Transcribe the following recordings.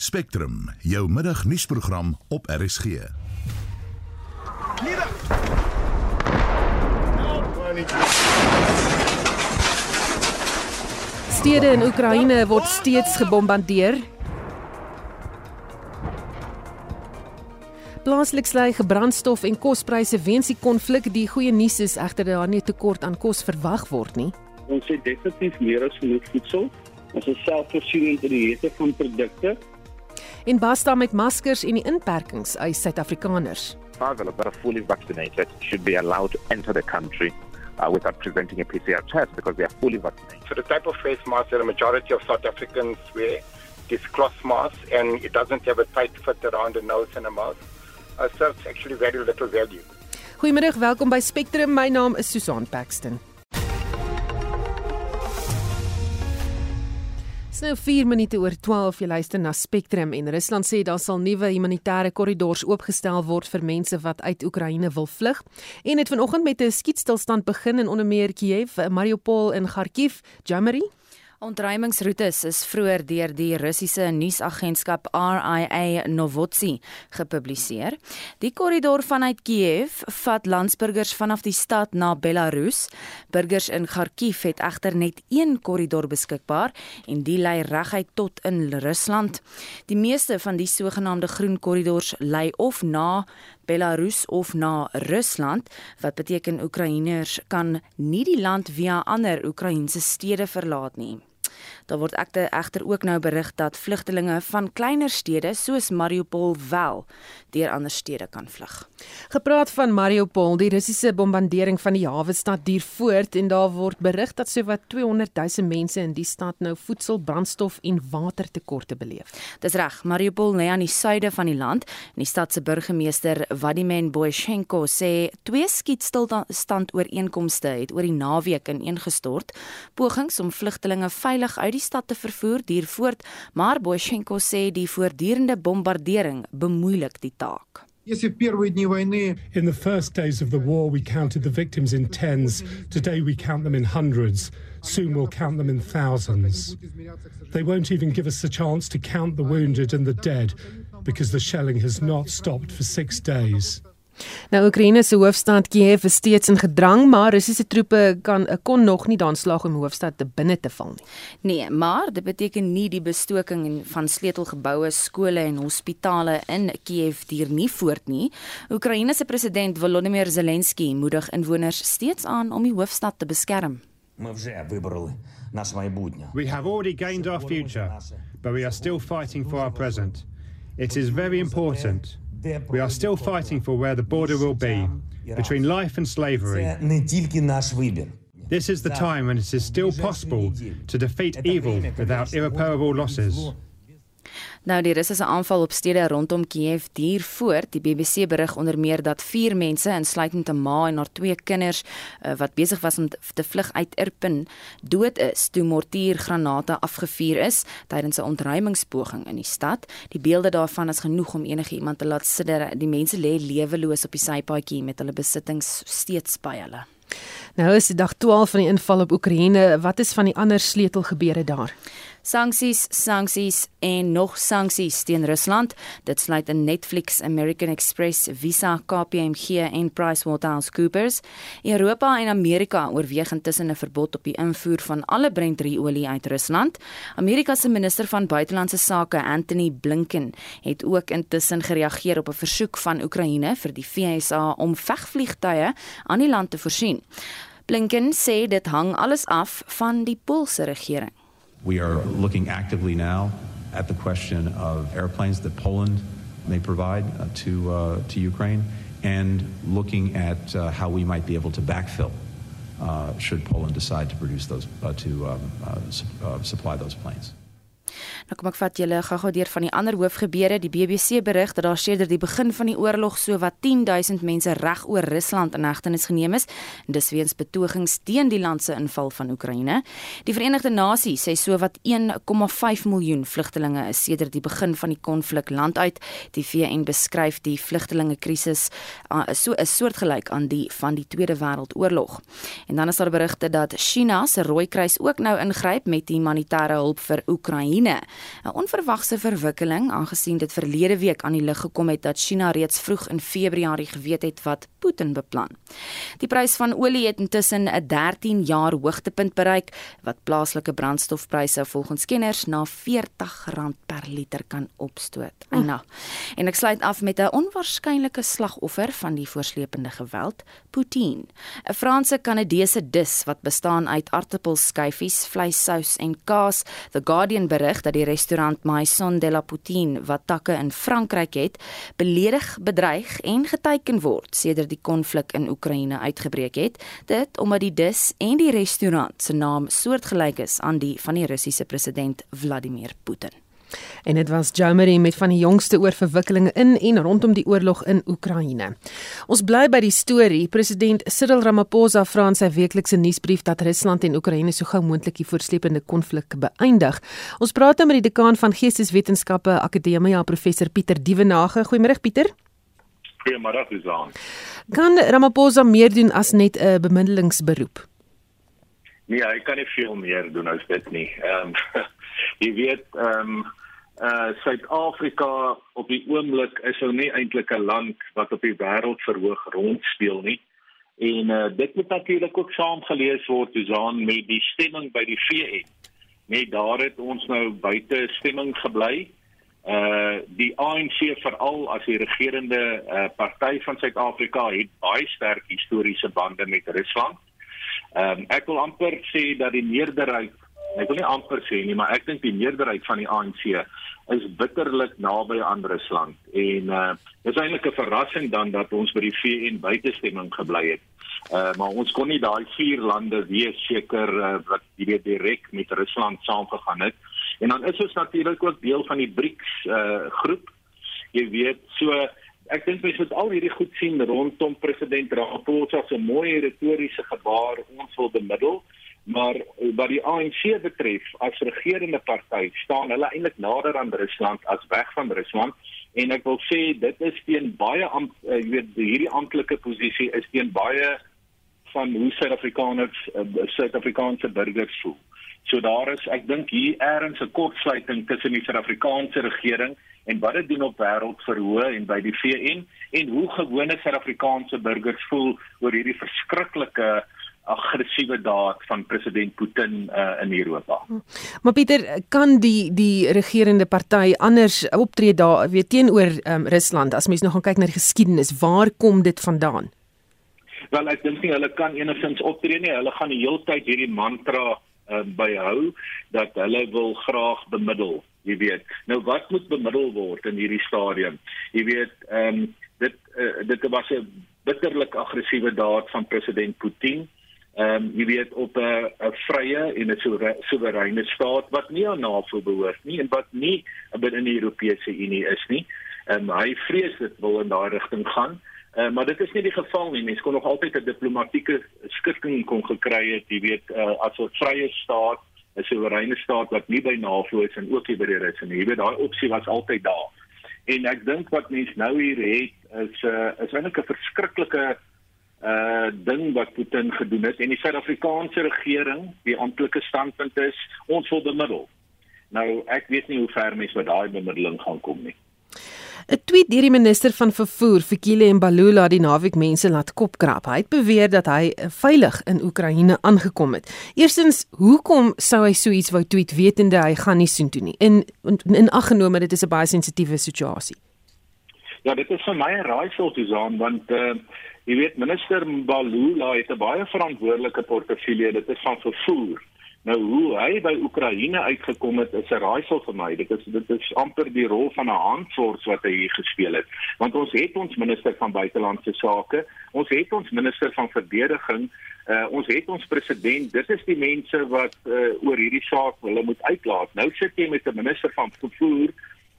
Spectrum, jou middagnuusprogram op RSG. Stede in Oekraïne word steeds gebombardeer. Plaaslik sly gebrandstof en kospryse weens die konflik. Die goeie nuus is egter dat daar nie tekort aan kos verwag word nie. Ons het definitief meer as genoeg voedsel. Ons is selfvoorsienend in die hete van produkte. En basta met maskers en die inperkings uit Suid-Afrikaners. travel that are fully vaccinated should be allowed to enter the country uh, without presenting a PCR test because they are fully vaccinated. So the type of face mask that a majority of South Africans wear is cloth mask and it doesn't have a tight fit around the nose and the mouth. Uh, it's actually very little value. Goeiemiddag, welkom by Spectrum. My naam is Susan Paxton. Dis nou 4 minute oor 12 jy luister na Spectrum en Rusland sê daar sal nuwe humanitêre korridors oopgestel word vir mense wat uit Oekraïne wil vlug en het vanoggend met 'n skietstilstand begin in onder meer Kiev, Mariupol en Kharkiv. Jamari Ontruimingsroetes is vroeër deur die Russiese nuusagentskap RIA Novosti gepubliseer. Die korridor vanuit Kiev vat landsburgers vanaf die stad na Belarus. Burgers in Kharkiv het egter net een korridor beskikbaar en die lei reguit tot in Rusland. Die meeste van die sogenaamde groen korridors lei of na Belarus of na Rusland wat beteken Oekraïners kan nie die land via ander Oekraïense stede verlaat nie. Daar word ekte egter ook nou berig dat vlugtelinge van kleiner stede soos Mariupol wel deur ander stede kan vlug. Gepraat van Mariupol, die Russiese bombardering van die hawe stad duur voort en daar word berig dat sowat 200 000 mense in die stad nou voedsel, brandstof en watertekorte beleef. Dis reg, Mariupol lê aan die suide van die land en die stad se burgemeester Vladimir Boychenko sê twee skietstilstand ooreenkomste het oor die naweek ineengestort. Pogings om vlugtelinge veilig uit die stad te vervoer duur voort, maar Boyshenko sê die voortdurende bombardering bemoeilik die taak. In the first days of the war, we counted the victims in tens. Today, we count them in hundreds. Soon, we'll count them in thousands. They won't even give us the chance to count the wounded and the dead because the shelling has not stopped for six days. Nou Oekraïne se hoofstad Kiev is steeds in gedrang, maar Russiese troepe kan kon nog nie daan slaag om die hoofstad te binne te val nie. Nee, maar dit beteken nie die bestoking van sleutelgeboue, skole en hospitale in Kiev duur nie voort nie. Oekraïne se president Volodymyr Zelensky moedig inwoners steeds aan om die hoofstad te beskerm. We have already gained our future, but we are still fighting for our present. It is very important We are still fighting for where the border will be, between life and slavery. This is the time when it is still possible to defeat evil without irreparable losses. Nou die Russiese aanval op stede rondom Kiev duur voort. Die BBC berig onder meer dat 4 mense, insluitend 'n ma en haar twee kinders, uh, wat besig was om te vlug uit Irpin, dood is toe mortiergranate afgevuur is tydens 'n ontruimingspoging in die stad. Die beelde daarvan is genoeg om enige iemand te laat sidder. Die mense lê leweloos op die sypaadjie met hulle besittings steeds by hulle. Nou is dit dag 12 van die inval op Oekraïne. Wat is van die ander sleutelgebeure daar? Sanksies, sanksies en nog sanksies teen Rusland. Dit sluit in Netflix, American Express, Visa, KPMG en PricewaterhouseCoopers. Europa en Amerika oorweeg intussen 'n verbod op die invoer van alle Brent-olie uit Rusland. Amerika se minister van buitelandse sake, Anthony Blinken, het ook intussen gereageer op 'n versoek van Oekraïne vir die VSA om vegvliegtuie aan die land te voorsien. Blinken sê dit hang alles af van die Poolse regering. We are looking actively now at the question of airplanes that Poland may provide uh, to uh, to Ukraine, and looking at uh, how we might be able to backfill should Poland decide to produce those to um, su- supply those planes. Nou kom ek vat julle gou-gou deur van die ander hoofgebeure. Die BBC berig dat daar sedert die begin van die oorlog sowat 10000 mense reg oor Rusland in hegtenis geneem is, en dis weens betogings teen die land se inval van Oekraïne. Die Verenigde Nasies sê sowat 1,5 miljoen vlugtelinge is sedert die begin van die konflik land uit. Die VN beskryf die vlugtelingekrisis uh, so 'n soortgelyk aan die van die Tweede Wêreldoorlog. En dan is daar berigte dat China se Rooikruis ook nou ingryp met humanitêre hulp vir Oekraïne. 'n Onverwagse verwikkeling aangesien dit verlede week aan die lig gekom het dat China reeds vroeg in Februarie geweet het wat Putin beplan. Die prys van olie het intussen 'n 13 jaar hoogtepunt bereik wat plaaslike brandstofpryse volgens kenners na R40 per liter kan opstoot. En nou, en ek sluit af met 'n onwaarskynlike slagoffer van die voorslepende geweld, poutine, 'n Franse Kanadese dis wat bestaan uit aartappelskyfies, vleissous en kaas. The Guardian berig dat die restaurant Maison de la Poutine wat takke in Frankryk het, beledig, bedreig en geteken word sedert die konflik in Oekraïne uitgebreek het. Dit omdat die dis en die restaurant se naam soortgelyk is aan die van die Russiese president Vladimir Putin. En dit was Jomari met van die jongste oor verwikkelinge in en rondom die oorlog in Oekraïne. Ons bly by die storie. President Cyril Ramaphosa vra in sy weeklikse nuusbrief dat Rusland en Oekraïne so gou moontlik die voorslepende konflik beëindig. Ons praat nou met die dekaan van Geesteswetenskappe Akademia, professor Pieter Dievenage. Goeiemôre Pieter. Goeiemôre Susan. Kan Ramaphosa meer doen as net 'n bemiddelingsberoep? Nee, hy kan nie veel meer doen as dit nie. Ehm um, jy weet ehm um, uh Suid-Afrika op die oomblik is nou nie eintlik 'n land wat op die wêreld verhoog rondspeel nie. En uh dit moet natuurlik ook saamgelees word Susan met die stemming by die VN. Net daar het ons nou buite stemming gebly. Uh die ANC veral as die regerende uh party van Suid-Afrika het baie sterk historiese bande met Rusland. Ehm um, ek wil amper sê dat die meerderheid ek wil nie amper sê nie, maar ek dink die meerderheid van die ANC is bitterlik naby aan Rusland en uh dis eintlik 'n verrassing dan dat ons by die VN buitestemming gebly het. Uh maar ons kon nie daai vier lande wees seker uh, wat jy weet direk met Rusland saamgegaan het. En dan is ons natuurlik ook deel van die BRICS uh groep. Jy weet, so ek dink mense moet al hierdie goed sien rondom president Ramaphosa se mooi retoriese gebaar ons wil bemiddel. Maar wat die ANC betref, as regerende party, staan hulle eintlik nader aan Rusland as weg van Rusland en ek wil sê dit is teen baie amp, uh, jy weet hierdie amptelike posisie is teen baie van hoe Suid-Afrikaners uh, Suid-Afrikaanse burgers voel. So daar is ek dink hier eers 'n kortsluiting tussen die Suid-Afrikaanse regering en wat dit doen op wêreldverhoog en by die VN en hoe gewone Suid-Afrikaanse burgers voel oor hierdie verskriklike aggressiewe daad van president Putin uh, in Europa. Maar Pieter, kan die die regerende party anders optree daar weet teenoor um, Rusland as mens nog gaan kyk na die geskiedenis, waar kom dit vandaan? Wel ek dink nie hulle kan enigins optree nie. Hulle gaan die hele tyd hierdie mantra uh, byhou dat hulle wil graag bemiddel, jy weet. Nou wat moet bemiddel word in hierdie stadium? Jy weet, ehm um, dit uh, dit was 'n bitterlik aggressiewe daad van president Putin. Ehm um, jy weet op 'n 'n vrye en 'n soewereine staat wat nie aan NAVO behoort nie en wat nie binne die Europese Unie is nie. Ehm um, hy vrees dit wil in daai rigting gaan. Uh, maar dit is nie die geval nie. Mense kon nog altyd 'n diplomatieke skikking kon gekry het, jy weet, uh, as 'n vrye staat, 'n soewereine staat wat nie by NAVO is en ook nie by die Russe nie. Jy weet, daai opsie was altyd daar. En ek dink wat mense nou hier het is 'n uh, is eintlik 'n verskriklike uh ding wat Putin gedoen het en die Suid-Afrikaanse regering, die amptelike standpunt is ons wil bemiddel. Nou ek weet nie hoe ver mense met daai bemiddeling gaan kom nie. 'n Tweet deur die minister van vervoer, Fikile Mbalula, die naweek mense laat kopkrap. Hy het beweer dat hy veilig in Oekraïne aangekom het. Eerstens, hoekom sou hy so iets wou tweet wetende hy gaan nie soontoe nie? In in aggenome dit is 'n baie sensitiewe situasie. Ja, dit is vir my 'n raaisel te sien want uh jy weet minister Mbalula het 'n baie verantwoordelike portefeulje, dit is van vervoer. Nou hoe hy by Oekraïne uitgekom het is 'n raaisel vir my. Dit is dit is amper die rol van 'n handfors wat hy hier gespeel het. Want ons het ons minister van buitelandse sake, ons het ons minister van verdediging, uh, ons het ons president. Dit is die mense wat uh, oor hierdie saak hulle moet uitlaat. Nou sit jy met 'n minister van vervoer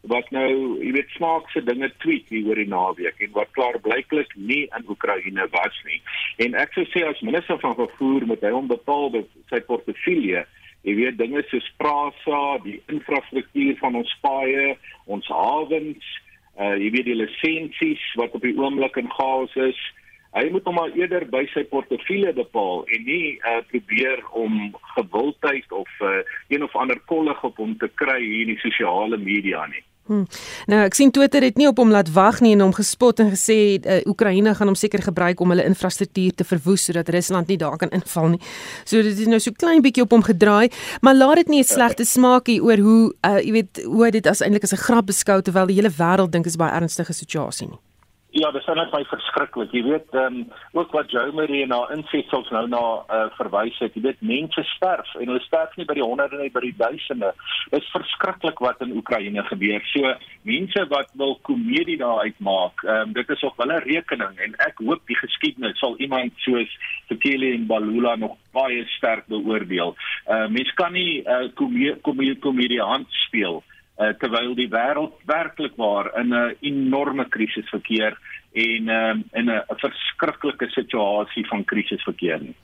wat nou, jy weet, snaakse dinge tweet hier oor die naweek en wat klaar blyklik nie in Oekraïne was nie. En ek sou sê as minister van vervoer moet hy onbepaalde sy portefeulje Jy weet dinge soos Prasa, die infrastruktuur van ons paaie, ons hawens, uh jy weet die lisensies wat op die oomblik in chaos is, Hy moet hom maar eerder by sy portefeulje bepaal en nie uh, probeer om gewildheid of uh, een of ander kollig op hom te kry hier in die sosiale media nie. Hmm. Nou ek sien Twitter het nie op hom laat wag nie en hom gespot en gesê uh, Oekraïne gaan hom seker gebruik om hulle infrastruktuur te verwoes sodat Rusland nie daar kan inval nie. So dit is nou so klein bietjie op hom gedraai, maar laat dit nie 'n slegte smaak hê oor hoe uh, jy weet hoe dit as eintlik as 'n grap beskou terwyl die hele wêreld dink is baie ernstige situasie nie. Ja, dit is net baie verskriklik. Jy weet, ehm um, ook wat Jo Marie na insetsels nou na uh, verwys het. Jy weet, mense sterf en hulle sterf nie by die honderde nie, by die duisende. Dit is verskriklik wat in Oekraïne gebeur. So mense wat wil komedie daar uitmaak, ehm um, dit is op hulle rekening en ek hoop die geskiedenis sal iemand soos Fikile en Balula nog baie sterk beoordeel. Ehm uh, mense kan nie uh, komedie komedie komedie hand speel uh, terwyl die wêreld werklik waar in 'n enorme krisis verkeer en uh, in 'n verskriklike situasie van krisis verkeer nie.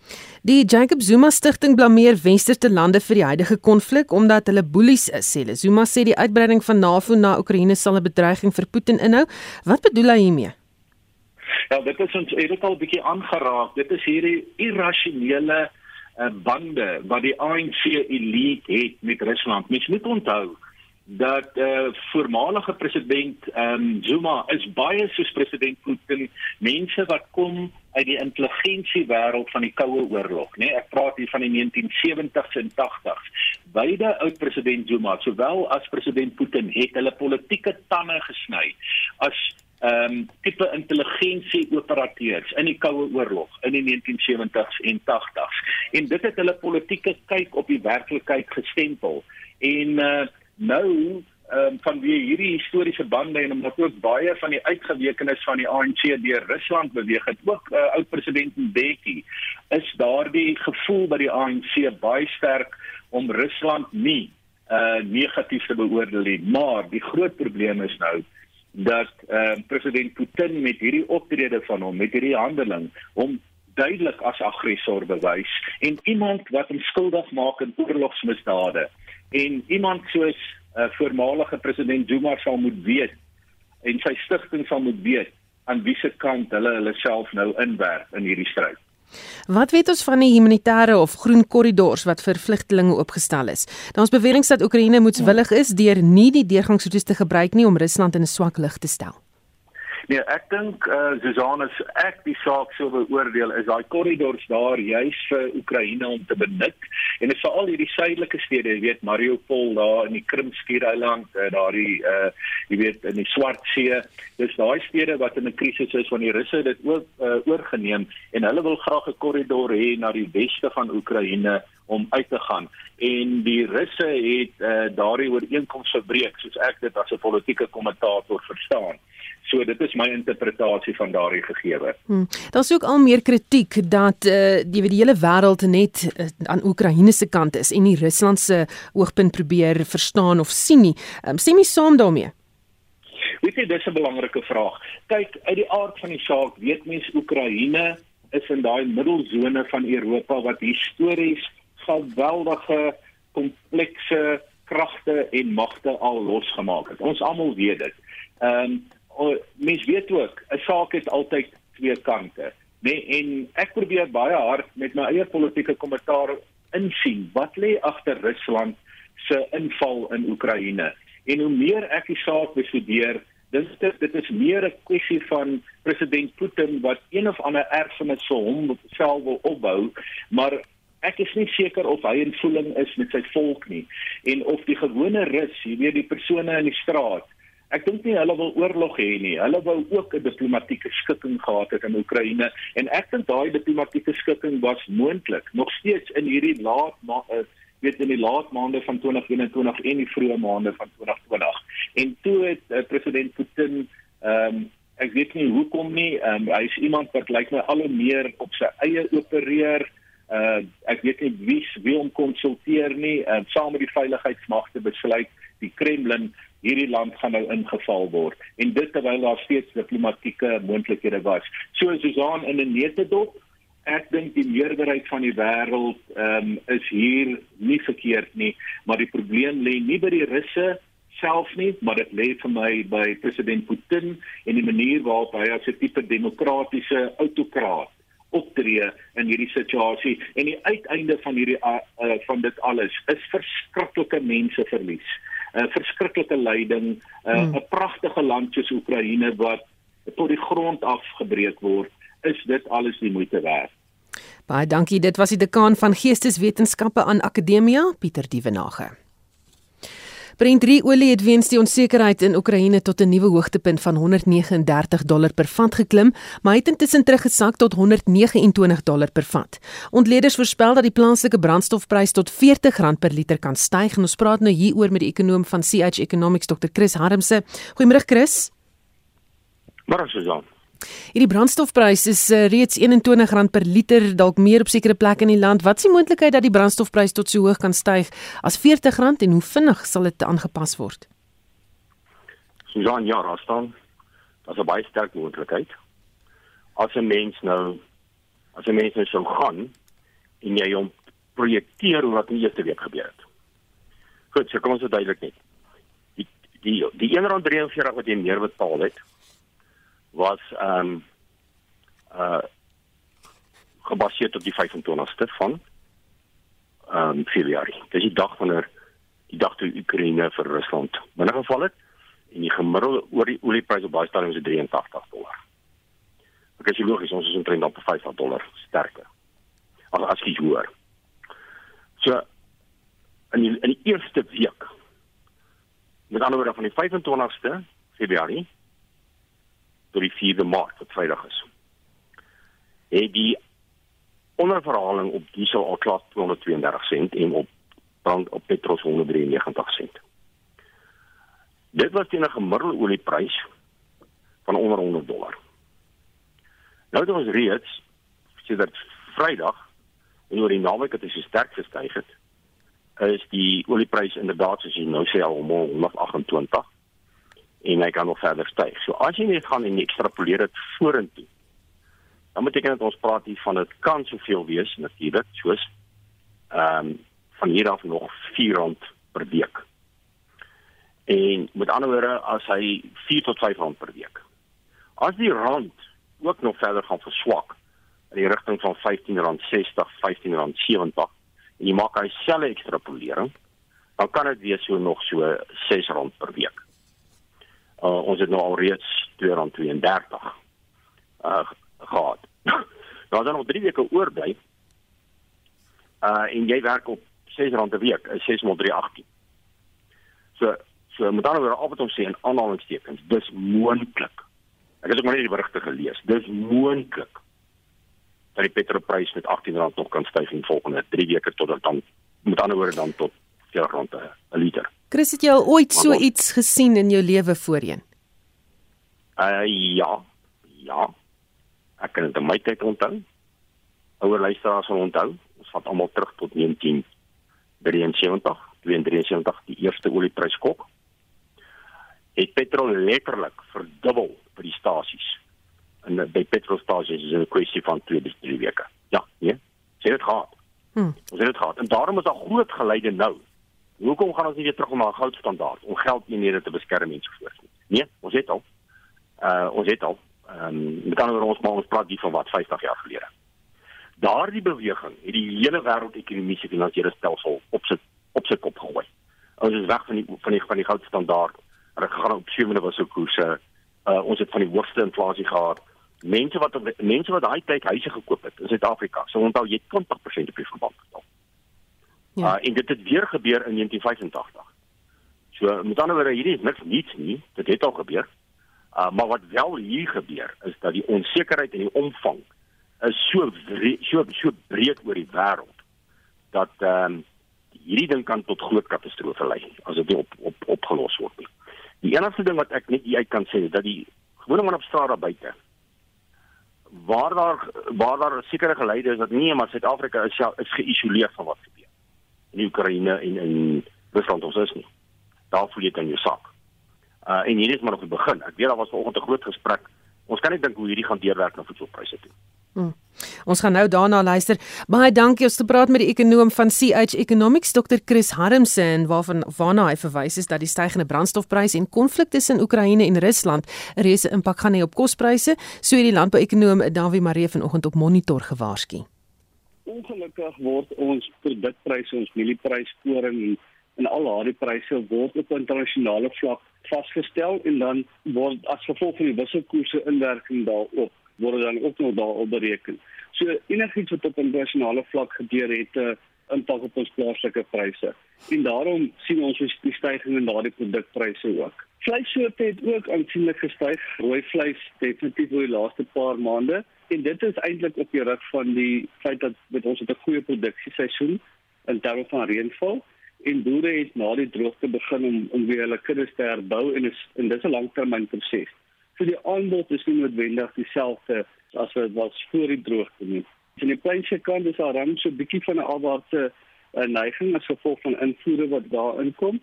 Die Jacob Zuma stigting blameer westerse lande vir die huidige konflik omdat hulle boelies is. Sê Zuma sê die uitbreiding van NAVO na Oekraïne sal 'n bedreiging vir Putin inhou. Wat bedoel hy hiermee? Ja, dit is ons het al 'n bietjie aangeraak. Dit is hierdie irrasionele uh, bande wat die ANC elite het met Rusland. Mens moet onthou dat eh uh, voormalige president ehm um, Zuma is baie soos president Putin mense wat kom uit die intelligensie wêreld van die koue oorlog nê nee? ek praat hier van die 1970s en 80s beide oud president Zuma sowel as president Putin het hulle politieke tande gesny as ehm um, tipe intelligensie operateurs in die koue oorlog in die 1970s en 80s en dit het hulle politieke kyk op die werklikheid gestempel. En eh uh, nou ehm um, van wie hierdie historiese bande en omdat ook baie van die uitgewekenis van die ANC deur Rusland beweeg het ook uh, oud president Mbeki is daardie gevoel by die ANC baie sterk om Rusland nie uh negatief te beoordeel nie. Maar die groot probleem is nou dat ehm uh, president Putin met hierdie optrede van hom met hierdie handeling om duidelik as aggressor bewys en iemand wat hom skuldig maak in oorlogsmisdade en iemand soos 'n uh, voormalige president Zuma sal moet weet en sy stigting sal moet weet aan wiese kant hulle hulle self nou inwerk in hierdie stryd. Wat weet ons van die humanitêre of groen korridors wat vir vlugtelinge oopgestel is? Daar's beweringe dat Oekraïne moetswillig is deur nie die deurgangsroetes te gebruik nie om Rusland in 'n swak lig te stel. Nee, ek dink eh uh, Susanna se ek die saak sou beoordeel is daai korridors daar juis vir Oekraïne om te benut en dit is veral hierdie suidelike stede, jy weet Mariupol daar in die Krimskiereiland, uh, daardie eh uh, jy weet in die Swartsee. Dis daai stede wat in 'n krisis is van die Russe dit ook uh, oorgeneem en hulle wil graag 'n korridor hê na die weste van Oekraïne om uit te gaan en die Russe het uh, daardie ooreenkoms verbreek soos ek dit as 'n politieke kommentator verstaan. So dit is my interpretasie van daardie gegewe. Hmm. Daar's ook al meer kritiek dat uh, die die hele wêreld net uh, aan Oekraïne se kant is en nie Rusland se oogpunt probeer verstaan of sien nie. Um, sê my saam daarmee. Weet jy, dis 'n belangrike vraag. Kyk, uit die aard van die saak weet mens Oekraïne is in daai middelsone van Europa wat histories geweldige komplekse kragte en magte al losgemaak het. Ons almal weet dit. Ehm um, mens weet ook 'n saak het altyd twee kante nê nee, en ek probeer baie hard met my eie politieke kommentaar insien wat lê agter Rusland se inval in Oekraïne. En hoe meer ek die saak bestudeer dis dit dit is meer 'n kwessie van president Putin wat een of ander erfenis vir hom self wil opbou maar ek is nie seker of hy in voeling is met sy volk nie. En of die gewone rus jy weet die persone in die straat Ek dink nie hulle wil oorlog hê nie. Hulle wou ook 'n diplomatieke skikking gehad het in Oekraïne en ek dink daai diplomatieke skikking was moontlik nog steeds in hierdie laat ma uh, weet in die laat maande van 2021 en die vroeë maande van 2020. En toe het uh, president Putin ehm um, ek weet nie hoekom nie, um, hy is iemand wat lyk my al hoe meer op sy eie opereer. Uh ek weet nie wie wie hom konsulteer nie, uh, saam met die veiligheidsmagte besluit die Kremlin hierdie land gaan nou ingeval word en dit terwyl daar steeds diplomatieke moontlikhede was. So Susan in 'n netedop, ek dink die meerderheid van die wêreld ehm um, is hier nie verkeerd nie, maar die probleem lê nie by die Russe self nie, maar dit lê vir my by president Putin en die manier waarop hy as 'n tipe demokratiese autokraat optree in hierdie situasie en die uiteinde van hierdie uh, uh, van dit alles is verskriklike menseverlies. 'n uh, Verskriklike lyding, 'n uh, hmm. pragtige land soos Oekraïne wat tot die grond afgebreek word, is dit alles die moeite werd. Baie dankie. Dit was die dekaan van Geesteswetenskappe aan Akademia, Pieter Dievenage. Brent 3 olie het weens die onsekerheid in Oekraïne tot 'n nuwe hoogtepunt van 139 dollar per vat geklim, maar het intussen teruggesak tot 129 dollar per vat. Ontleeders voorspel dat die plaaslike brandstofprys tot R40 per liter kan styg en ons praat nou hieroor met die ekonom van CH Economics Dr. Chris Harmse. Goeiemôre Chris. Môre Susan. Hierdie brandstofprys is uh, reeds R21 per liter, dalk meer op sekere plekke in die land. Wat is die moontlikheid dat die brandstofprys tot so hoog kan styg as R40 en hoe vinnig sal dit aangepas word? Susan, ja, daar staan. Daar's 'n baie sterk moontlikheid. As 'n mens nou as 'n mens nou sou gaan en jy hom projekteer hoe wat in die eerste week gebeur het. Goed, so kom ons dit duidelik net. Die die die R1.43 wat jy meer betaal het, was ehm um, uh gebaseer op die 25ste van ehm um, Februarie. Dis die dag wanneer die dag toe Oekraïne vir Rusland binnegeval het en die gemiddelde oor die oliepryse op baie stadium is 83 dollar. Ek is logies ons is omtrent op 50 dollar sterker. As as jy hoor. So in die, in die eerste week met ander woorde van die 25ste Februarie tot die 4de Maart wat Vrydag is. Het die onderverhaling op diesel al klaar 232 sent en op brand op petrol 193 sent. Dit was teen 'n gemiddelde olieprys van onder 100 dollar. Nou het ons reeds sê dat Vrydag en oor die naweek het hy so sterk gestyg het is die olieprys inderdaad soos jy nou sê al om 128 en hy kan nog verder styg. So as jy net gaan en ekstrapoleer dit vorentoe, dan beteken dit ons praat hier van dit kan soveel wees natuurlik, soos ehm um, van hier af nog R4 per week. En met ander woorde as hy 4 tot 5 rand per week. As die rand ook nog verder gaan verswak in die rigting van R15.60, R15.70 en jy maak hy selfe ekstrapolering, dan kan dit wees so nog so R6 per week uh, ons het nou al reeds 232 uh gehad. nou dan nog 3 weke oorbly. Uh en jy werk op R6 'n week, is 6 x 318. So so met ander woorde op wat ons sê in aanhalingstekens, dis moontlik. Ek het ook maar net die berigte gelees. Dis moontlik dat die petrolprys met R18 nog kan styg in volgende 3 weke tot dan met ander woorde dan tot R4 'n liter. Chris, het jy al ooit so iets gesien in jou lewe voorheen? Uh ja. Ja. Ek kan dit in my tyd onthou. Ouer luisteraars sal onthou. Ons vat almal terug tot 1973, 1973 die eerste oliepryskok. Het petrol letterlik verdubbel by die stasies. En by petrolstasies is 'n kwessie van 2-3 weke. Ja, nee. Sê dit gaan. Hm. Ons het dit gehad. En daarom is daar groot geleide nou Hoekom gaan ons nie weer terug na 'n goudstandaard om geldeenhede te beskerm en so voort nie? Nee, ons het al. Uh ons het al. Ehm um, met ander ons maar ons praat hier van wat 50 jaar gelede. Daardie beweging het die hele wêreldekonomiese finansiële stelsel op sy op sy kop gegooi. Ons is weg van die van die van die goudstandaard. Hulle gaan op sewende was ook koerse. Uh ons het van die hoogste inflasie gehad. Mense wat mense wat daai tyd huise gekoop het in Suid-Afrika, so onthou jy 20% op die verband betaal. Ja. Uh, en dit het weer gebeur in 1985. So met ander woorde hierdie is niks niets nie, dit het al gebeur. Uh, maar wat wel hier gebeur is dat die onsekerheid en die omvang is so so so breed oor die wêreld dat ehm um, hierdie ding kan tot groot katastrofe lei as dit nie op op opgelos word nie. Die enigste ding wat ek net uit kan sê is dat die gewone man op straat daar buite waar daar waar daar sekere geleide is dat nie maar Suid-Afrika is is geïsoleer van wat in Oekraïne en in Rusland ons is nie. Daar voel jy dan jou sak. Uh en hierdie is maar nog die begin. Ek weet daar was vanoggend 'n groot gesprek. Ons kan net dink hoe hierdie gaan deurwerk na voedselpryse toe. Hmm. Ons gaan nou daarna luister. Baie dankie ons te praat met die ekonom van CH Economics Dr. Chris Harmsen waarvan waarna hy verwys is dat die stygende brandstofpryse en konflik tussen Oekraïne en Rusland 'n reuse impak gaan hê op kospryse, so het die landbouekonoom Dawie Maree vanoggend op Monitor gewaarsku. Ongelukkig word ons produkpryse, ons mielieprys, koring en en al daardie pryse word op internasionale vlak vasgestel en dan word as gevolg van die wisselkoerse inwerking daarop word dan ook nog daarop bereken. So enigiets wat op internasionale vlak gebeur het 'n uh, impak op ons plaaslike pryse. En daarom sien ons die stygings in daardie produkpryse ook. Vleissoorte het ook aansienlik gestyg. Rooi vleis definitief oor die laaste paar maande en dit is eintlik op die rug van die feit dat met ons het 'n goeie produksieseisoen in terme van reënval en boere het na die droogte begin om om weer hulle kuddes te herbou en is en dis 'n langtermynproses. So die aanbod is nie noodwendig dieselfde as wat was voor die droogte nie. In die plaaslike kant is daar dan so 'n bietjie van 'n afwaartse uh, neiging as gevolg van invoere wat daar inkom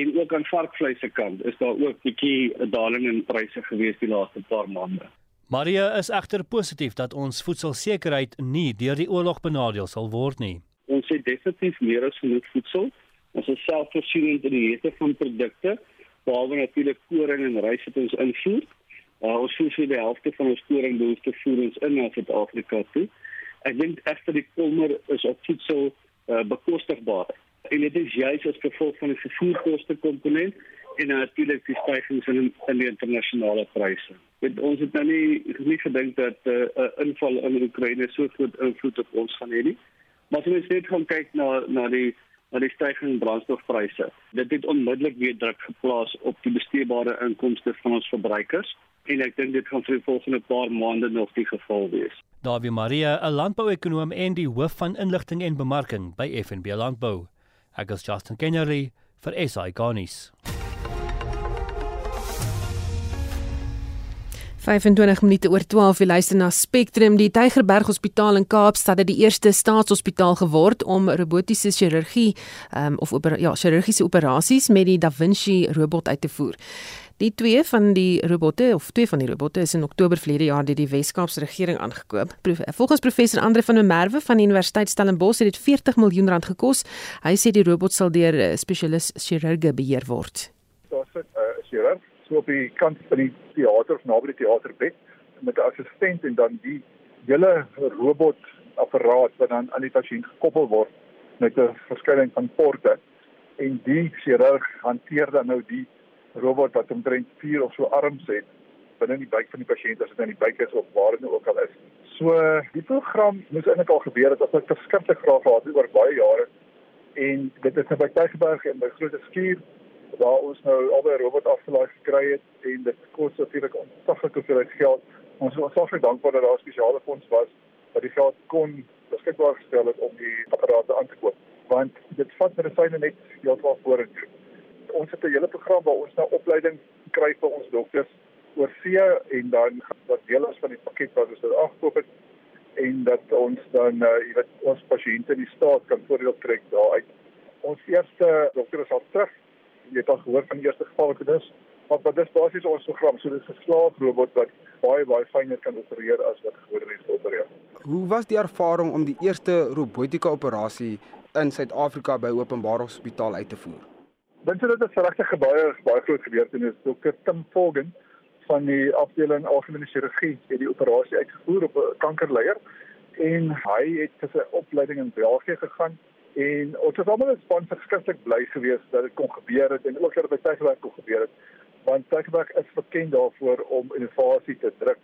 en ook aan varkvleis se kant is daar ook 'n bietjie 'n daling in pryse gewees die laaste paar maande. Maria is egter positief dat ons voedselsekerheid nie deur die oorlog benadeel sal word nie. Ons het definitief meer as genoeg voedsel Ons is selfvoorsienend in die hete van produkte, behalwe natuurlik koring en rys wat ons invoer. Uh, ons voer vir die helfte van ons koringbehoefte voer ons in na Suid-Afrika toe. Ek dink egter die kommer is op voedsel uh, bekostigbaar. En dit is juis as gevolg van die vervoerkoste komponent en natuurlik die stygings in in die internasionale pryse. Met ons het nou nie nie gedink dat 'n uh, inval in Oekraïne so groot invloed op ons gaan hê nie. Maar as ons net gaan kyk na na die na die stygende brandstofpryse. Dit het onmiddellik weer druk geplaas op die besteedbare inkomste van ons verbruikers en ek dink dit gaan vir die volgende paar maande nog die geval wees. Davie Maria, 'n landbouekonoom en die hoof van inligting en bemarking by FNB Landbou. Ek is Justin Kennerly vir SI Garnis. 25 minute oor 12 jy luister na Spectrum die Tygerberg Hospitaal in Kaapstad het die eerste staatshospitaal geword om robotiese chirurgie um, of oper, ja chirurgiese operasies met die Da Vinci robot uit te voer. Die twee van die robotte of twee van die robotte is in Oktober verlede jaar deur die Wes-Kaapse regering aangekoop. Volgens professor Andre van der Merwe van die Universiteit Stellenbosch het dit 40 miljoen rand gekos. Hy sê die robot sal deur 'n spesialis chirurge beheer word. Daar's 'n uh, chirurg so op die kant van die teater of naby die teaterbed met 'n assistent en dan die hele robot apparaat wat dan aan die pasiënt gekoppel word met 'n verskeidenheid van porte en die chirurg hanteer dan nou die robot wat omtrent 4 of so arms het binne die buik van die pasiënt as dit in die buik is of waar dit nou ook al is. So die program moes eintlik al gebeur het as ek verskriklik graag gehad het oor baie jare en dit is nou by Tygerberg en by Groot Skuur waar ons nou albei robot afgelaai gekry het en dit kos natuurlik ontsaglike hoeveelheid geld. Ons is ontsaglik dankbaar dat daar spesiale fonds was wat die geld kon beskikbaar gestel het om die apparate aan te koop. Want dit vat medisyne net heeltemal vorentoe. Ons het 'n hele program waar ons nou opleiding kry vir ons dokters oor see en dan wat deel is van die pakket wat ons daar afkoop het en dat ons dan uh, jy weet ons pasiënte in die staat kan voordeel trek daaruit. Ons eerste dokter is al terug jy het al gehoor van die eerste geval wat dit is. Maar wat dis basies ons program, so dis 'n slaafrobot wat baie baie fyner kan opereer as wat gewone mense opereer. Hoe was die ervaring om die eerste robotika operasie in Suid-Afrika by Openbare Hospitaal uit te voer? Dink jy dit is regtig baie baie groot gebeurtenis. Dr. Tim Volgen van die afdeling algemene chirurgie het die operasie uitgevoer op 'n kankerleier en hy het sy opleiding in België gegaan En ons het almal span verskriklik bly gewees dat dit kon gebeur het en ook dat dit by Tygerberg kon gebeur het. Want Tygerberg is bekend daarvoor om innovasie te druk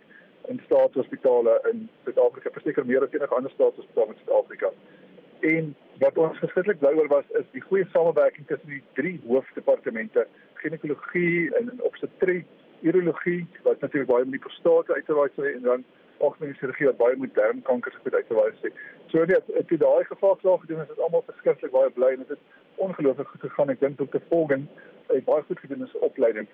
in staatshospitale in Suid-Afrika, verseker meer as enige ander staatshospitaal in Suid-Afrika. En wat ons verskriklik bly oor was is die goeie samewerking tussen die drie hoofdepartemente, ginekologie en obstetrie, urologie wat natuurlik baie met die prostate uitgewys het en dan algemene chirurgie wat baie met darmkanker se uitgewys het. So net het jy daai gevaarslag gedoen is dit almal verskriklik baie bly en dit het ongelooflik goed gegaan. Ek dink ook te volgen het baie goed gedoen in sy opleiding.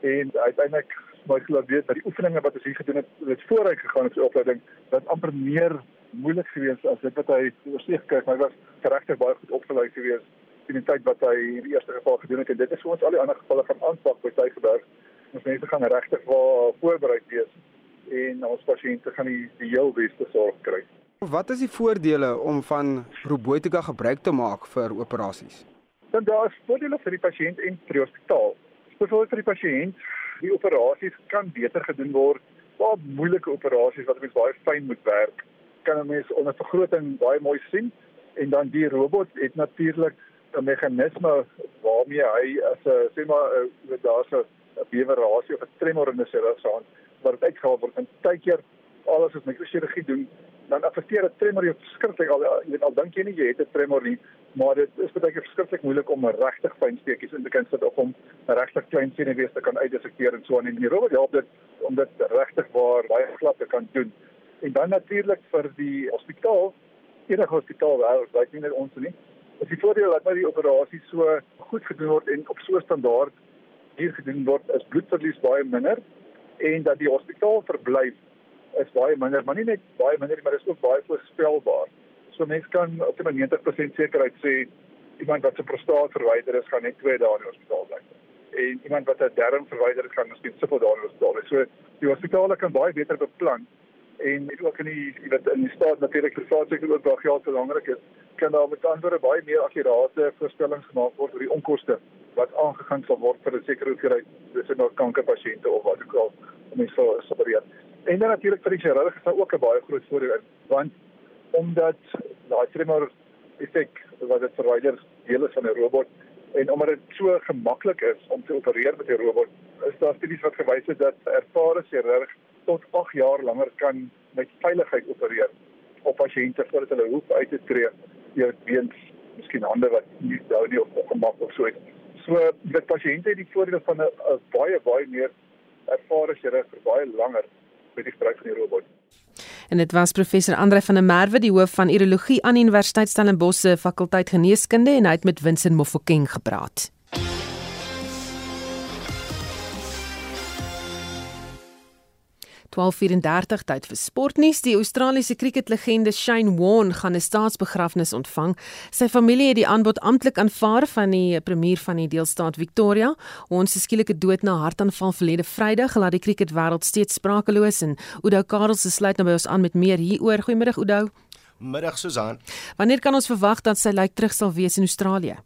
En uiteindelik ek glo weet dat die oefeninge wat ons hier gedoen het, het vooruit gegaan in sy opleiding dat amper meer moeilik gewees as dit wat hy oorsig kyk, maar hy was regtig baie goed opgelei gewees in die tyd wat hy in die eerste geval gedoen het en dit is vir ons al die ander gevalle gaan aanpak by Tygerberg. Ons mense gaan regtig voorberei wees en en ons pasiënte gaan die die heel beste sorg kry. Wat is die voordele om van robotika gebruik te maak vir operasies? Dan daar is voordele vir die pasiënt en vir die hospitaal. Spesiaal vir die pasiënt, die operasies kan beter gedoen word. Baie moeilike operasies wat mens baie fyn moet werk, kan 'n mens onder vergroting baie mooi sien en dan die robot het natuurlik 'n meganisme waarmee hy as 'n sê maar daar's 'n bewerasie of 'n tremor in 'n serosaan wat dit uitgehaal word. En baie keer alles wat mikrochirurgie doen dan affekteer dit tremor jou verskriklik. Al jy weet al dink jy nie jy het 'n tremor nie maar dit is baie keer verskriklik moeilik om 'n regtig fyn steekies in te kan sit of om 'n regtig klein senuwees te kan uitdissekteer en so aan. En die robot help dit om dit regtig waar baie glad te kan doen en dan natuurlik vir die hospitaal enige hospitaal wêreld like nie net ons nie is die voordeel dat maar die operasie so goed gedoen word en op so 'n standaard hier gedoen word is bloedverlies baie minder en dat die hospitaal verblyf is baie minder, maar nie net baie minder nie, maar is ook baie voorspelbaar. So mense kan op 'n 90% sekerheid sê iemand wat se prostaat verwyder is, gaan net 2 dae in die hospitaal bly. En iemand wat 'n darm verwyder het, gaan miskien soveel dae in die hospitaal bly. So die hospitale kan baie beter beplan en dit ook in die jy weet in die staat natuurlik vir staat seker ook baie geld belangrik is kan daar met ander baie meer akkurate voorspellings gemaak word oor die onkoste wat aangegaan sal word vir 'n sekere hoeveelheid dis nou kankerpasiënte of wat ook al om mense sal opereer. En dan natuurlik vir die chirurg is daar ook 'n baie groot voordeel in want omdat daai tremor effek wat dit verwyder deel is van 'n robot en omdat dit so gemaklik is om te opereer met 'n robot is daar studies wat gewys het dat ervare chirurg tot 8 jaar langer kan met veiligheid opereer op pasiënte voordat hulle hoef uit te tree deur weens miskien hande wat nie dou nie of ongemak of so iets. So dit pasiënte het die voordeel van 'n baie baie meer ervare chirurg vir baie langer met die gebruik van die robot. En dit was professor Andre van der Merwe, die hoof van urologie aan Universiteit Stellenbosch se fakulteit geneeskunde en hy het met Vincent Mofokeng gepraat. 12:34 tyd vir sportnuus. Die Australiese cricketlegende Shane Warne gaan 'n staatsbegrafnis ontvang. Sy familie het die aanbod amptelik aanvaar van die premier van die deelstaat Victoria. Ons skielike dood na hartaanval verlede Vrydag laat die cricketwêreld steeds sprakeloos en Oudo Karels sluit nou by ons aan met meer hieroor. Goeiemiddag Oudo. Middag Susan. Wanneer kan ons verwag dat sy lijk terug sal wees in Australië?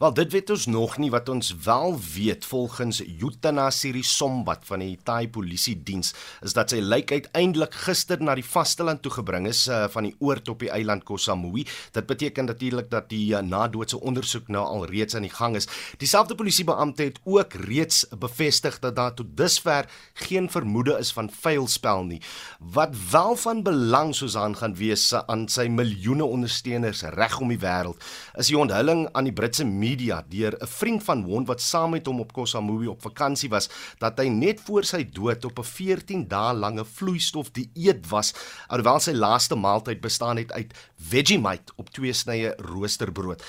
Wel, dit weet ons nog nie wat ons wel weet volgens Yutana Sirisombat van die Thai Polisie Diens is dat sy lijk uiteindelik gister na die vasteland toe gebring is uh, van die oord op die eiland Koh Samui. Dit beteken natuurlik dat die uh, nadoodse ondersoek nou al reeds aan die gang is. Dieselfde polisiebeampte het ook reeds bevestig dat daar tot dusver geen vermoede is van vuilspel nie. Wat wel van belang Susan gaan wees uh, aan sy miljoene ondersteuners reg om die wêreld, is die onthulling aan die Britse media deur 'n vriend van Wond wat saam met hom op Koh Samui op vakansie was, dat hy net voor sy dood op 'n 14 dae lange vloeistof dieet was, alhoewel sy laaste maaltyd bestaan het uit Vegemite op twee snye roosterbrood.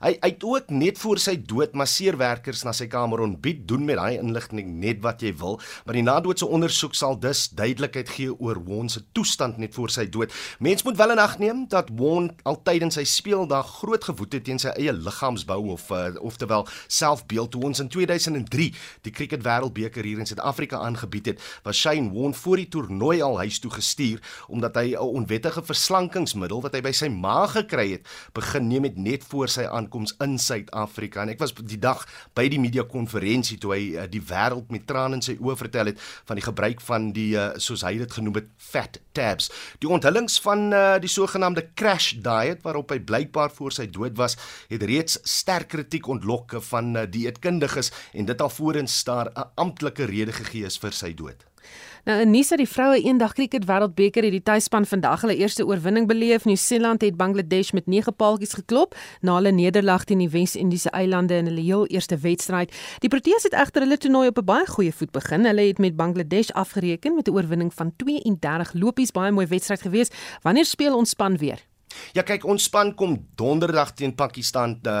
Hy hy het ook net voor sy dood masseerwerkers na sy kamer ontbied doen met daai inligting net wat jy wil, maar die nadoodse ondersoek sal dus duidelikheid gee oor Won se toestand net voor sy dood. Mens moet wel in ag neem dat Won altyd in sy speeldag groot gewoed het teen sy eie liggaamsbou of uh, oftewel selfbeeld toe ons in 2003 die cricket wêreldbeker hier in Suid-Afrika aangebied het, was Shane Won voor die toernooi al huis toe gestuur omdat hy 'n onwettige verslankingsmiddel wat hy by sy ma gekry het, begin neem het net voor sy aan aankoms in Suid-Afrika en ek was die dag by die media konferensie toe hy uh, die wêreld met trane in sy oë vertel het van die gebruik van die uh, soos hy dit genoem het fat tabs. Die onthullings van uh, die sogenaamde crash diet waarop hy blykbaar voor sy dood was, het reeds sterk kritiek ontlok van uh, dieetkundiges en dit alvorens daar 'n amptelike rede gegee is vir sy dood. Nou in nuus uit die vroue eendag kriket wêreldbeker het die tuisspan vandag hulle eerste oorwinning beleef. Nieu-Seeland het Bangladesh met 9 paaltjies geklop na hulle nederlaag teen die Wes-Indiese eilande in hulle heel eerste wedstryd. Die Proteas het egter hulle toernooi op 'n baie goeie voet begin. Hulle het met Bangladesh afgereken met 'n oorwinning van 32 lopies, baie mooi wedstryd gewees. Wanneer speel ons span weer? Ja kyk ons span kom donderdag teen Pakistan te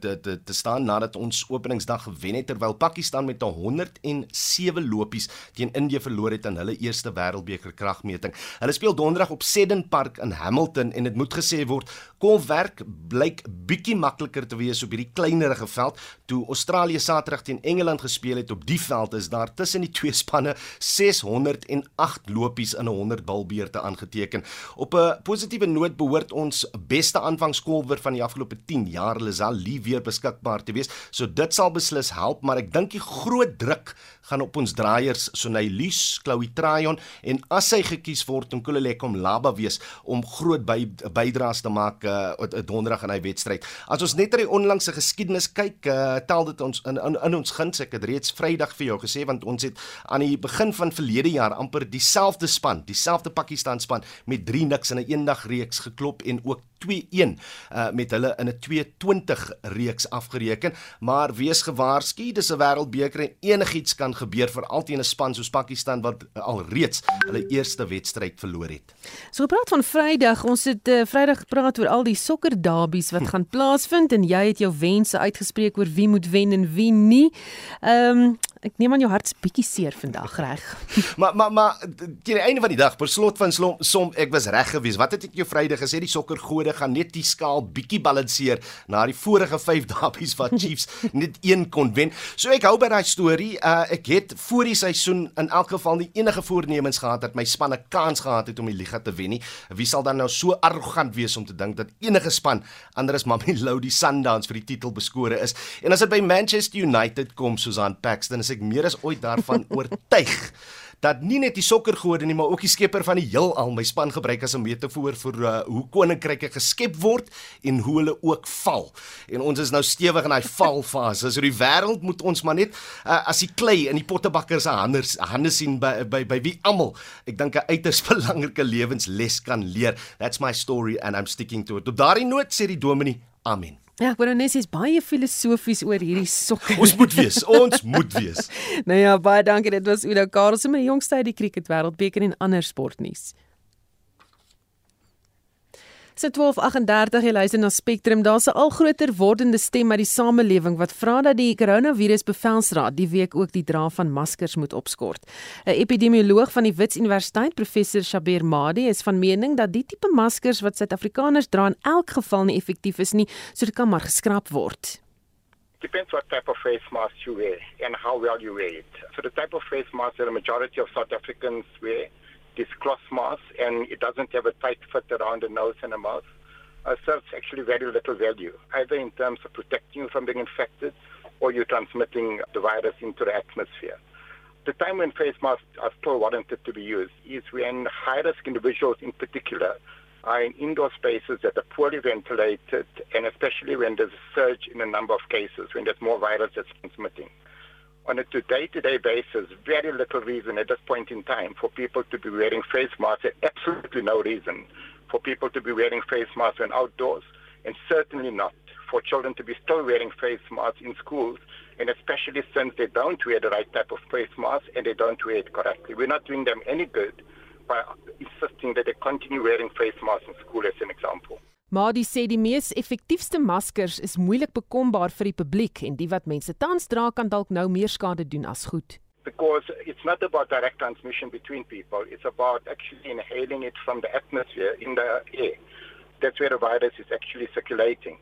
te te, te staan nadat ons openingsdag gewen het terwyl Pakistan met 107 lopies teen Indië verloor het in hulle eerste wêreldbeker kragmeting. Hulle speel donderdag op Seddon Park in Hamilton en dit moet gesê word kolwerk blyk bietjie makliker te wees op hierdie kleinerige veld toe Australië Saterdag teen Engeland gespeel het op die veld is daar tussen die twee spanne 608 lopies in 'n 100 balbeurte aangeteken. Op 'n positiewe noot behoort ons beste aanvangskolwer van die afgelope 10 jaar Lazal Lee weer beskikbaar te wees. So dit sal beslis help, maar ek dink die groot druk gaan op ons draaiers Sonay Lies, Chloe Trayon en as hy gekies word om Kulelek om Laba wees om groot by, bydraes te maak uh, donderdag in hy wedstryd. As ons net na die onlangse geskiedenis kyk, uh, tel dit ons in, in in ons guns. Ek het reeds Vrydag vir jou gesê want ons het aan die begin van verlede jaar amper dieselfde span, dieselfde Pakistan span met 3 niks in 'n eendag reeks geklop en ook 2-1 uh, met hulle in 'n 2-20 reeks afgereken, maar wees gewaarsku, dis 'n wêreldbeker en enigiets kan gebeur veral teen 'n span soos Pakistan wat al reeds hulle eerste wedstryd verloor het. So gepraat van Vrydag, ons het uh, Vrydag gepraat oor al die sokker derbies wat hm. gaan plaasvind en jy het jou wense uitgespreek oor wie moet wen en wie nie. Ehm um, ek neem aan jou hart's bietjie seer vandag reg. maar maar maar teen die einde van die dag, per slot van slom, som ek was reg geweest. Wat het ek jou Vrydag gesê? Die sokkergode gaan net die skaal bietjie balanseer na die vorige 5 derbies wat Chiefs net een kon wen. So ek hou by daai storie. Uh, ek het voor die seisoen in elk geval nie enige voornemens gehad dat my span 'n kans gehad het om die liga te wen nie. Wie sal dan nou so arrogant wees om te dink dat enige span anders Mamelodi Sundowns vir die titel beskore is? En as dit by Manchester United kom, Susan Paxton, is ek meer as ooit daarvan oortuig dat nie net die sokkergode nie, maar ook die skepper van die heelal my span gebruik as 'n metafoor vir uh, hoe koninkryke geskep word en hoe hulle ook val. En ons is nou stewig in daai valfase. So die wêreld moet ons maar net uh, as die klei in die pottebakker se hande hande sien by by by wie almal ek dink 'n uiters belangrike lewensles kan leer. That's my story and I'm sticking to it. Op daardie noot sê die dominee amen. Ja, ek wou net sê is baie filosofies oor hierdie sokker. Ons moet wees, ons moet wees. nou ja, baie dankie. Dit was Udo Karlse met die jongste uit die cricket wêreldbeker en ander sportnuus. Se 1238 jy luister na Spectrum. Daar's 'n al groter wordende stem uit die samelewing wat vra dat die koronavirus bevelsraad die week ook die dra van maskers moet opskort. 'n Epidemioloog van die Wits Universiteit, professor Shabir Madi, is van mening dat die tipe maskers wat Suid-Afrikaners dra in elk geval nie effektief is nie, so dit kan maar geskraap word. Depends what type of face mask you wear and how well you wear it. So the type of face mask that a majority of South Africans wear this cloth mask and it doesn't have a tight fit around the nose and the mouth, uh, serves actually very little value, either in terms of protecting you from being infected or you transmitting the virus into the atmosphere. The time when face masks are still warranted to be used is when high risk individuals, in particular, are in indoor spaces that are poorly ventilated, and especially when there's a surge in the number of cases, when there's more virus that's transmitting on a day-to-day basis, very little reason at this point in time for people to be wearing face masks. Absolutely no reason for people to be wearing face masks when outdoors, and certainly not for children to be still wearing face masks in schools, and especially since they don't wear the right type of face mask and they don't wear it correctly. We're not doing them any good by insisting that they continue wearing face masks in school, as an example. Madi sê die mees effektiefste maskers is moeilik bekombaar vir die publiek en die wat mense tans dra kan dalk nou meer skade doen as goed. Because it's not about direct transmission between people, it's about actually inhaling it from the atmosphere in the air. That's where the virus is actually circulating.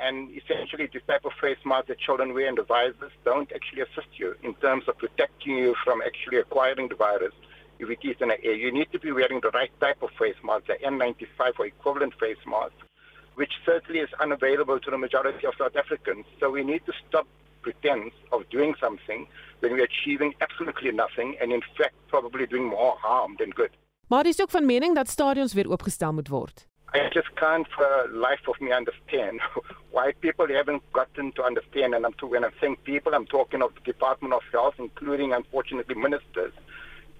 And essentially, this type of face mask that children wear and the visors don't actually assist you in terms of protecting you from actually acquiring the virus if it is in the air. You need to be wearing the right type of face mask, the N95 or equivalent face mask which certainly is unavailable to the majority of South Africans. So we need to stop pretense of doing something when we're achieving absolutely nothing and in fact probably doing more harm than good. Maar is ook van mening dat stadions weer oopgestel moet word. I just can't for life of me understand why people haven't gotten to understand and I'm to, when I'm saying people I'm talking of the Department of Health including unfortunately ministers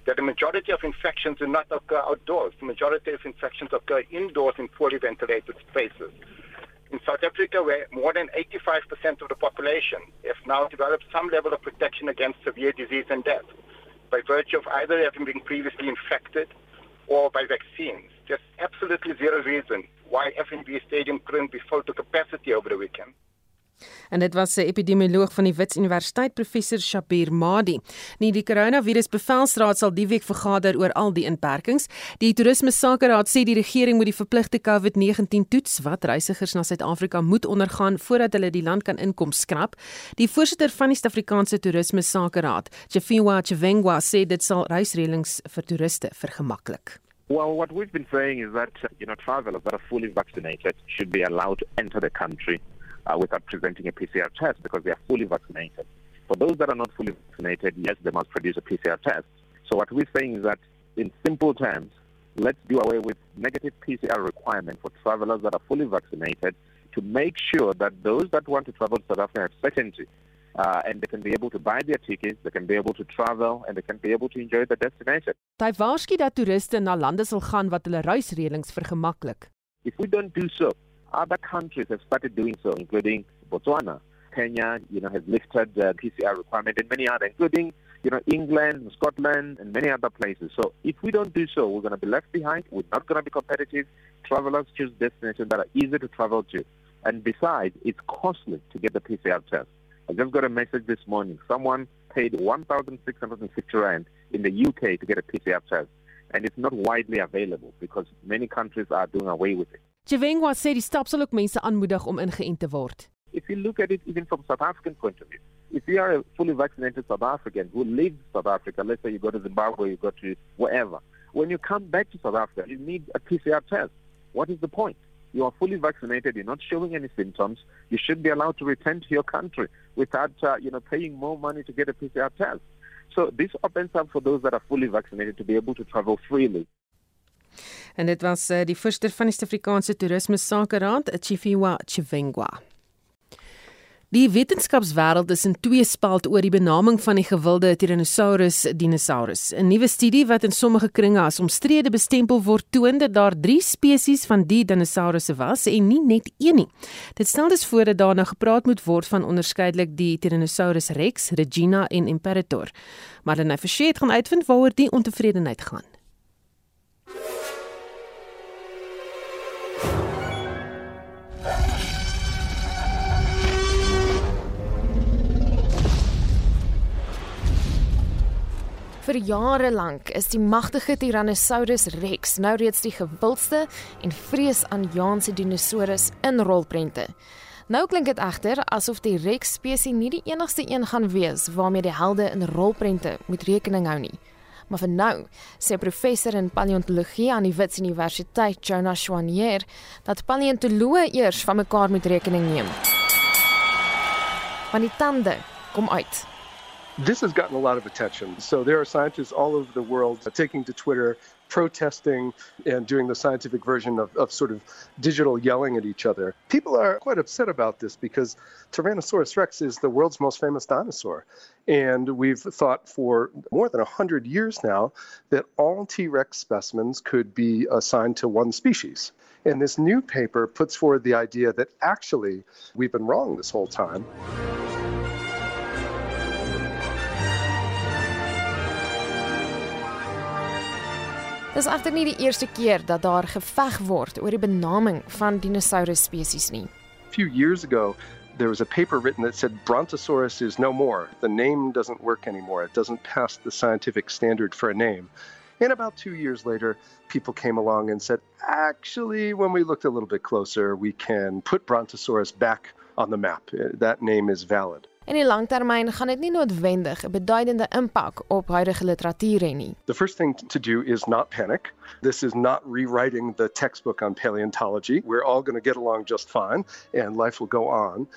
that the majority of infections do not occur outdoors. The majority of infections occur indoors in poorly ventilated spaces. In South Africa, where more than 85% of the population have now developed some level of protection against severe disease and death by virtue of either having been previously infected or by vaccines. There's absolutely zero reason why FNB Stadium couldn't be full to capacity over the weekend. En dit was 'n epidemioloog van die Wits Universiteit, professor Shabir Madi. Nie die koronavirus bevelsraad sal die week vergader oor al die inperkings. Die toerisme sakeraad sê die regering moet die verpligte COVID-19 toets wat reisigers na Suid-Afrika moet ondergaan voordat hulle die land kan inkom skrap. Die voorsitter van die Suid-Afrikaanse Toerisme Sakeraad, Chifiwa Chivengwa, sê dit sal reisreëlings vir toeriste vergemaklik. Well, what we've been saying is that you know travelers that are fully vaccinated should be allowed to enter the country uh, without presenting a PCR test because they are fully vaccinated. For those that are not fully vaccinated, yes, they must produce a PCR test. So what we're saying is that in simple terms, let's do away with negative PCR requirement for travelers that are fully vaccinated to make sure that those that want to travel to South Africa have certainty uh, and they can be able to buy their tickets, they can be able to travel and they can be able to enjoy the destination. Hy waarsku dat toeriste na lande sal gaan wat hulle reisreëlings vergemaklik. If we don't do so, other countries have started doing so, including Botswana. Kenya, you know, has lifted the PCR requirement and many other, including, you know, England, Scotland, and many other places. So if we don't do so, we're going to be left behind. We're not going to be competitive. Travelers choose destinations that are easy to travel to. And besides, it's costly to get the PCR test. I just got a message this morning. Someone paid 1,650 rand in the UK to get a PCR test. And it's not widely available because many countries are doing away with it. Chivengwa sê die stap sal mense aanmoedig om ingeënt te word. If you look at it even from South African point of view, if you are a fully vaccinated South African who lives South Africa, let's say you go to Zimbabwe, you go to wherever, when you come back to South Africa, you need a PCR test. What is the point? You are fully vaccinated, you're not showing any symptoms, you should be allowed to return to your country without uh, you know, paying more money to get a PCR test. So this opens up for those that are fully vaccinated to be able to travel freely. En dit was uh, die voorsteur van die Suid-Afrikaanse Toerisme Sakeraad, Chifiwa Chivengwa. Die wetenskapswêreld is in twee spalt oor die benaming van die gewilde Tyrannosaurus dinosaurus. 'n Nuwe studie wat in sommige kringe as omstrede bestempel word, toon dat daar 3 spesies van die dinosourusse was en nie net een nie. Dit stel dus voor dat daar nou gepraat moet word van onderskeidelik die Tyrannosaurus rex, Regina en Imperator. Maar hy verseker gaan uitvind waaroor die ontevredenheid gaan. Vir jare lank is die magtige Tyrannosaurus Rex nou reeds die gewildste en vreesaanjaende dinosaurus in rolprente. Nou klink dit egter asof die Rex spesies nie die enigste een gaan wees waarmee die helde in rolprente moet rekening hou nie. Maar vir nou, sê professor in paleontologie aan die Wits Universiteit, Jonas Schwanier, dat paleontoloë eers van mekaar moet rekening neem. Want die tande kom uit. This has gotten a lot of attention. So there are scientists all over the world taking to Twitter, protesting, and doing the scientific version of, of sort of digital yelling at each other. People are quite upset about this because Tyrannosaurus rex is the world's most famous dinosaur. And we've thought for more than 100 years now that all T Rex specimens could be assigned to one species. And this new paper puts forward the idea that actually we've been wrong this whole time. Dis egter nie die eerste keer dat daar geveg word oor die benaming van spesies nie. A few years ago, there was a paper written that said Brontosaurus is no more. The name doesn't work anymore. It doesn't pass the scientific standard for a name. And about two years later, people came along and said, actually, when we looked a little bit closer, we can put Brontosaurus back on the map. That name is valid. In gaan beduidende op huidige literatuur nie. The first thing to do is not panic. This is not rewriting the textbook on paleontology. We're all going to get along just fine and life will go on.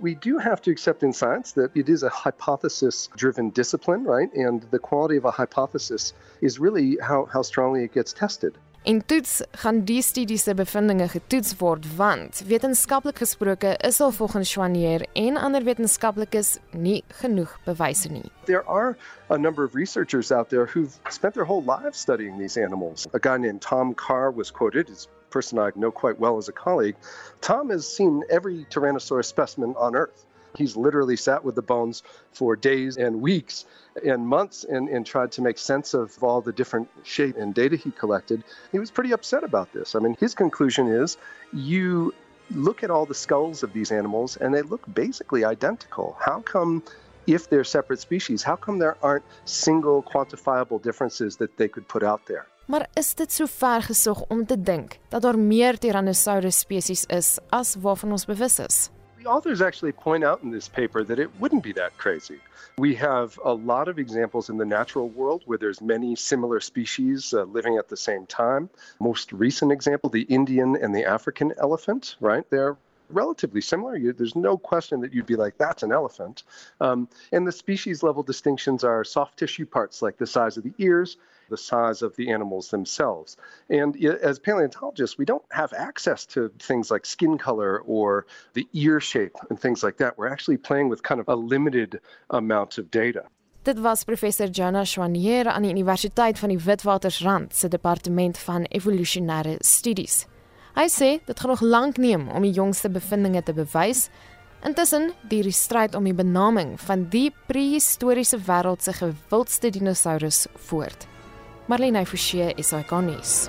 We do have to accept in science that it is a hypothesis driven discipline, right? And the quality of a hypothesis is really how, how strongly it gets tested. En toets gaan die studie se bevindinge getoets word want wetenskaplik gesproke is al volgens Schwanier en ander wetenskaplikes nie genoeg bewyse nie. There are a number of researchers out there who've spent their whole lives studying these animals. A guy named Tom Carr was quoted as person I know quite well as a colleague. Tom has seen every Tyrannosaurus specimen on Earth. He's literally sat with the bones for days and weeks and months and, and tried to make sense of all the different shape and data he collected. He was pretty upset about this. I mean, his conclusion is you look at all the skulls of these animals and they look basically identical. How come if they're separate species, how come there aren't single quantifiable differences that they could put out there? Maar is dit so ver gesog om te dink dat daar meer Tyrannosaurus spesies is as waarvan ons bewus is? The authors actually point out in this paper that it wouldn't be that crazy. We have a lot of examples in the natural world where there's many similar species uh, living at the same time. Most recent example, the Indian and the African elephant, right? They're relatively similar. You, there's no question that you'd be like, that's an elephant. Um, and the species level distinctions are soft tissue parts like the size of the ears, the size of the animals themselves. And as paleontologists, we don't have access to things like skin color or the ear shape and things like that. We're actually playing with kind of a limited amount of data. Dit was professor Jonah Schwanier aan die Universiteit van die Witwatersrand se departement van evolusionêre studies. Hy sê dit gaan nog lank neem om die jongste bevindinge te bewys. Intussen duur die stryd om die benaming van die prehistoriese wêreld se gewildste dinosourus voort. Marlene Forsie is ikonies.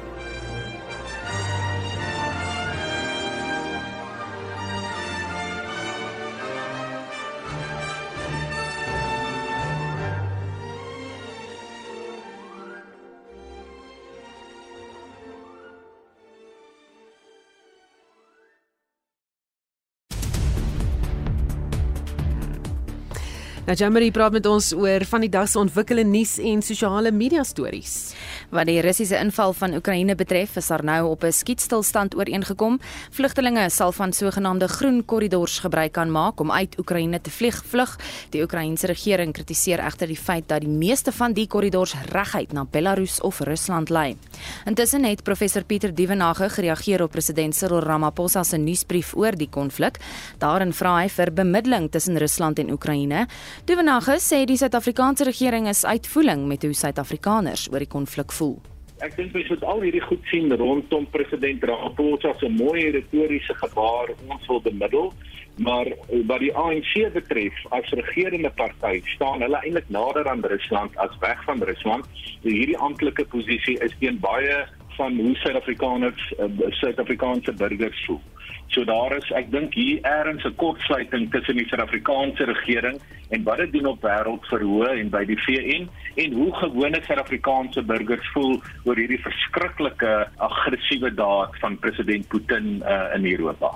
Nou Jamie praat met ons oor van die dag se ontwikkelende nuus en sosiale media stories. Wat die Russiese inval van Oekraïne betref, is daar nou op 'n skietstilstand ooreengekom. Vlugtelinge sal van sogenaamde groen korridors gebruik kan maak om uit Oekraïne te vlug. Vlug. Die Oekraïense regering kritiseer egter die feit dat die meeste van die korridors reguit na Belarus of Rusland lei. Intussen het professor Pieter Dievenage gereageer op president Cyril Ramaphosa se nuusbrief oor die konflik. Daarin vra hy vir bemiddeling tussen Rusland en Oekraïne. Duvenage sê die Suid-Afrikaanse regering is uitvoering met hoe Suid-Afrikaners oor die konflik voel. Ek dink mens moet al hierdie goed sien rondom president Ramaphosa se mooi retoriese gebaar ons wil bemiddel, maar wat die ANC betref, as regerende party staan hulle eintlik nader aan Rusland as weg van Rusland. Hierdie amptelike posisie is teen baie van hoe Suid-Afrikaners uh, Suid-Afrikaanse burgers voel. So daar is ek dink hier eers 'n kortsluiting tussen die Suid-Afrikaanse regering en wat dit doen op wêreldverhoë en by die VN en hoe gewone Suid-Afrikaanse burgers voel oor hierdie verskriklike aggressiewe daad van president Putin uh, in Europa.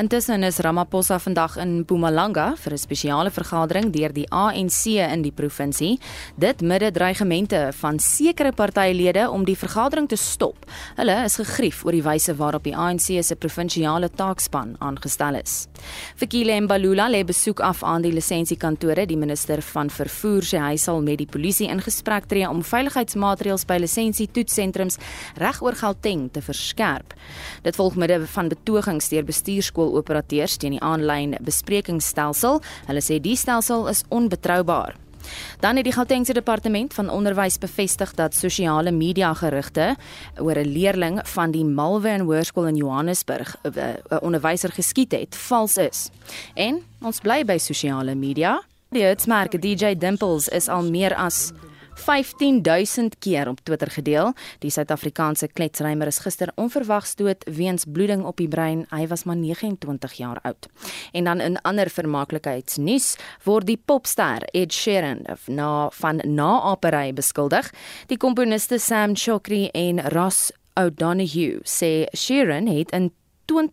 Intussen is Ramaphosa vandag in Mpumalanga vir 'n spesiale vergadering deur die ANC in die provinsie. Dit midde dreigemente van sekere partylede om die vergadering te stop. Hulle is gegrief oor die wyse waarop die ANC se provinsiale taakspan aangestel is. Fikile Mbalula lê besoek af aan die lisensiekantore. Die minister van vervoer sê hy sal met die polisie in gesprek tree om veiligheidsmaatreëls by lisensietoetsentrums reg oor Gauteng te verskerp. Dit volg midde van betogings deur bestuurskooloperateurs teen die aanlyn besprekingsstelsel. Hulle sê die stelsel is onbetroubaar. Dan het die Gautengse departement van onderwys bevestig dat sosiale media gerugte oor 'n leerling van die Malvern Hoërskool in Johannesburg 'n onderwyser geskiet het, vals is. En ons bly by sosiale media. Die hitsmerk DJ Dimples is al meer as 15000 keer op Twitter gedeel. Die Suid-Afrikaanse kletsrymer is gister onverwags dood weens bloeding op die brein. Hy was maar 29 jaar oud. En dan in ander vermaaklikheidsnuus word die popster Ed Sheeran na van naapery beskuldig. Die komponiste Sam Chokri en Ross O'Donoghue sê Sheeran het in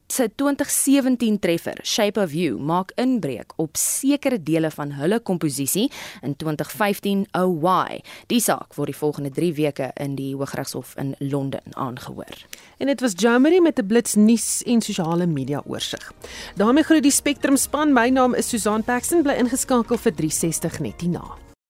se 2017 treffer Shape of You maak inbreuk op sekere dele van hulle komposisie in 2015 Oh Why. Die saak word die volgende 3 weke in die Hooggeregshof in Londen aangehoor. En dit was Jamie met 'n blits nuus en sosiale media oorsig. daarmee groet die Spectrum span. My naam is Susan Paxton bly ingeskakel vir 360 net hierna.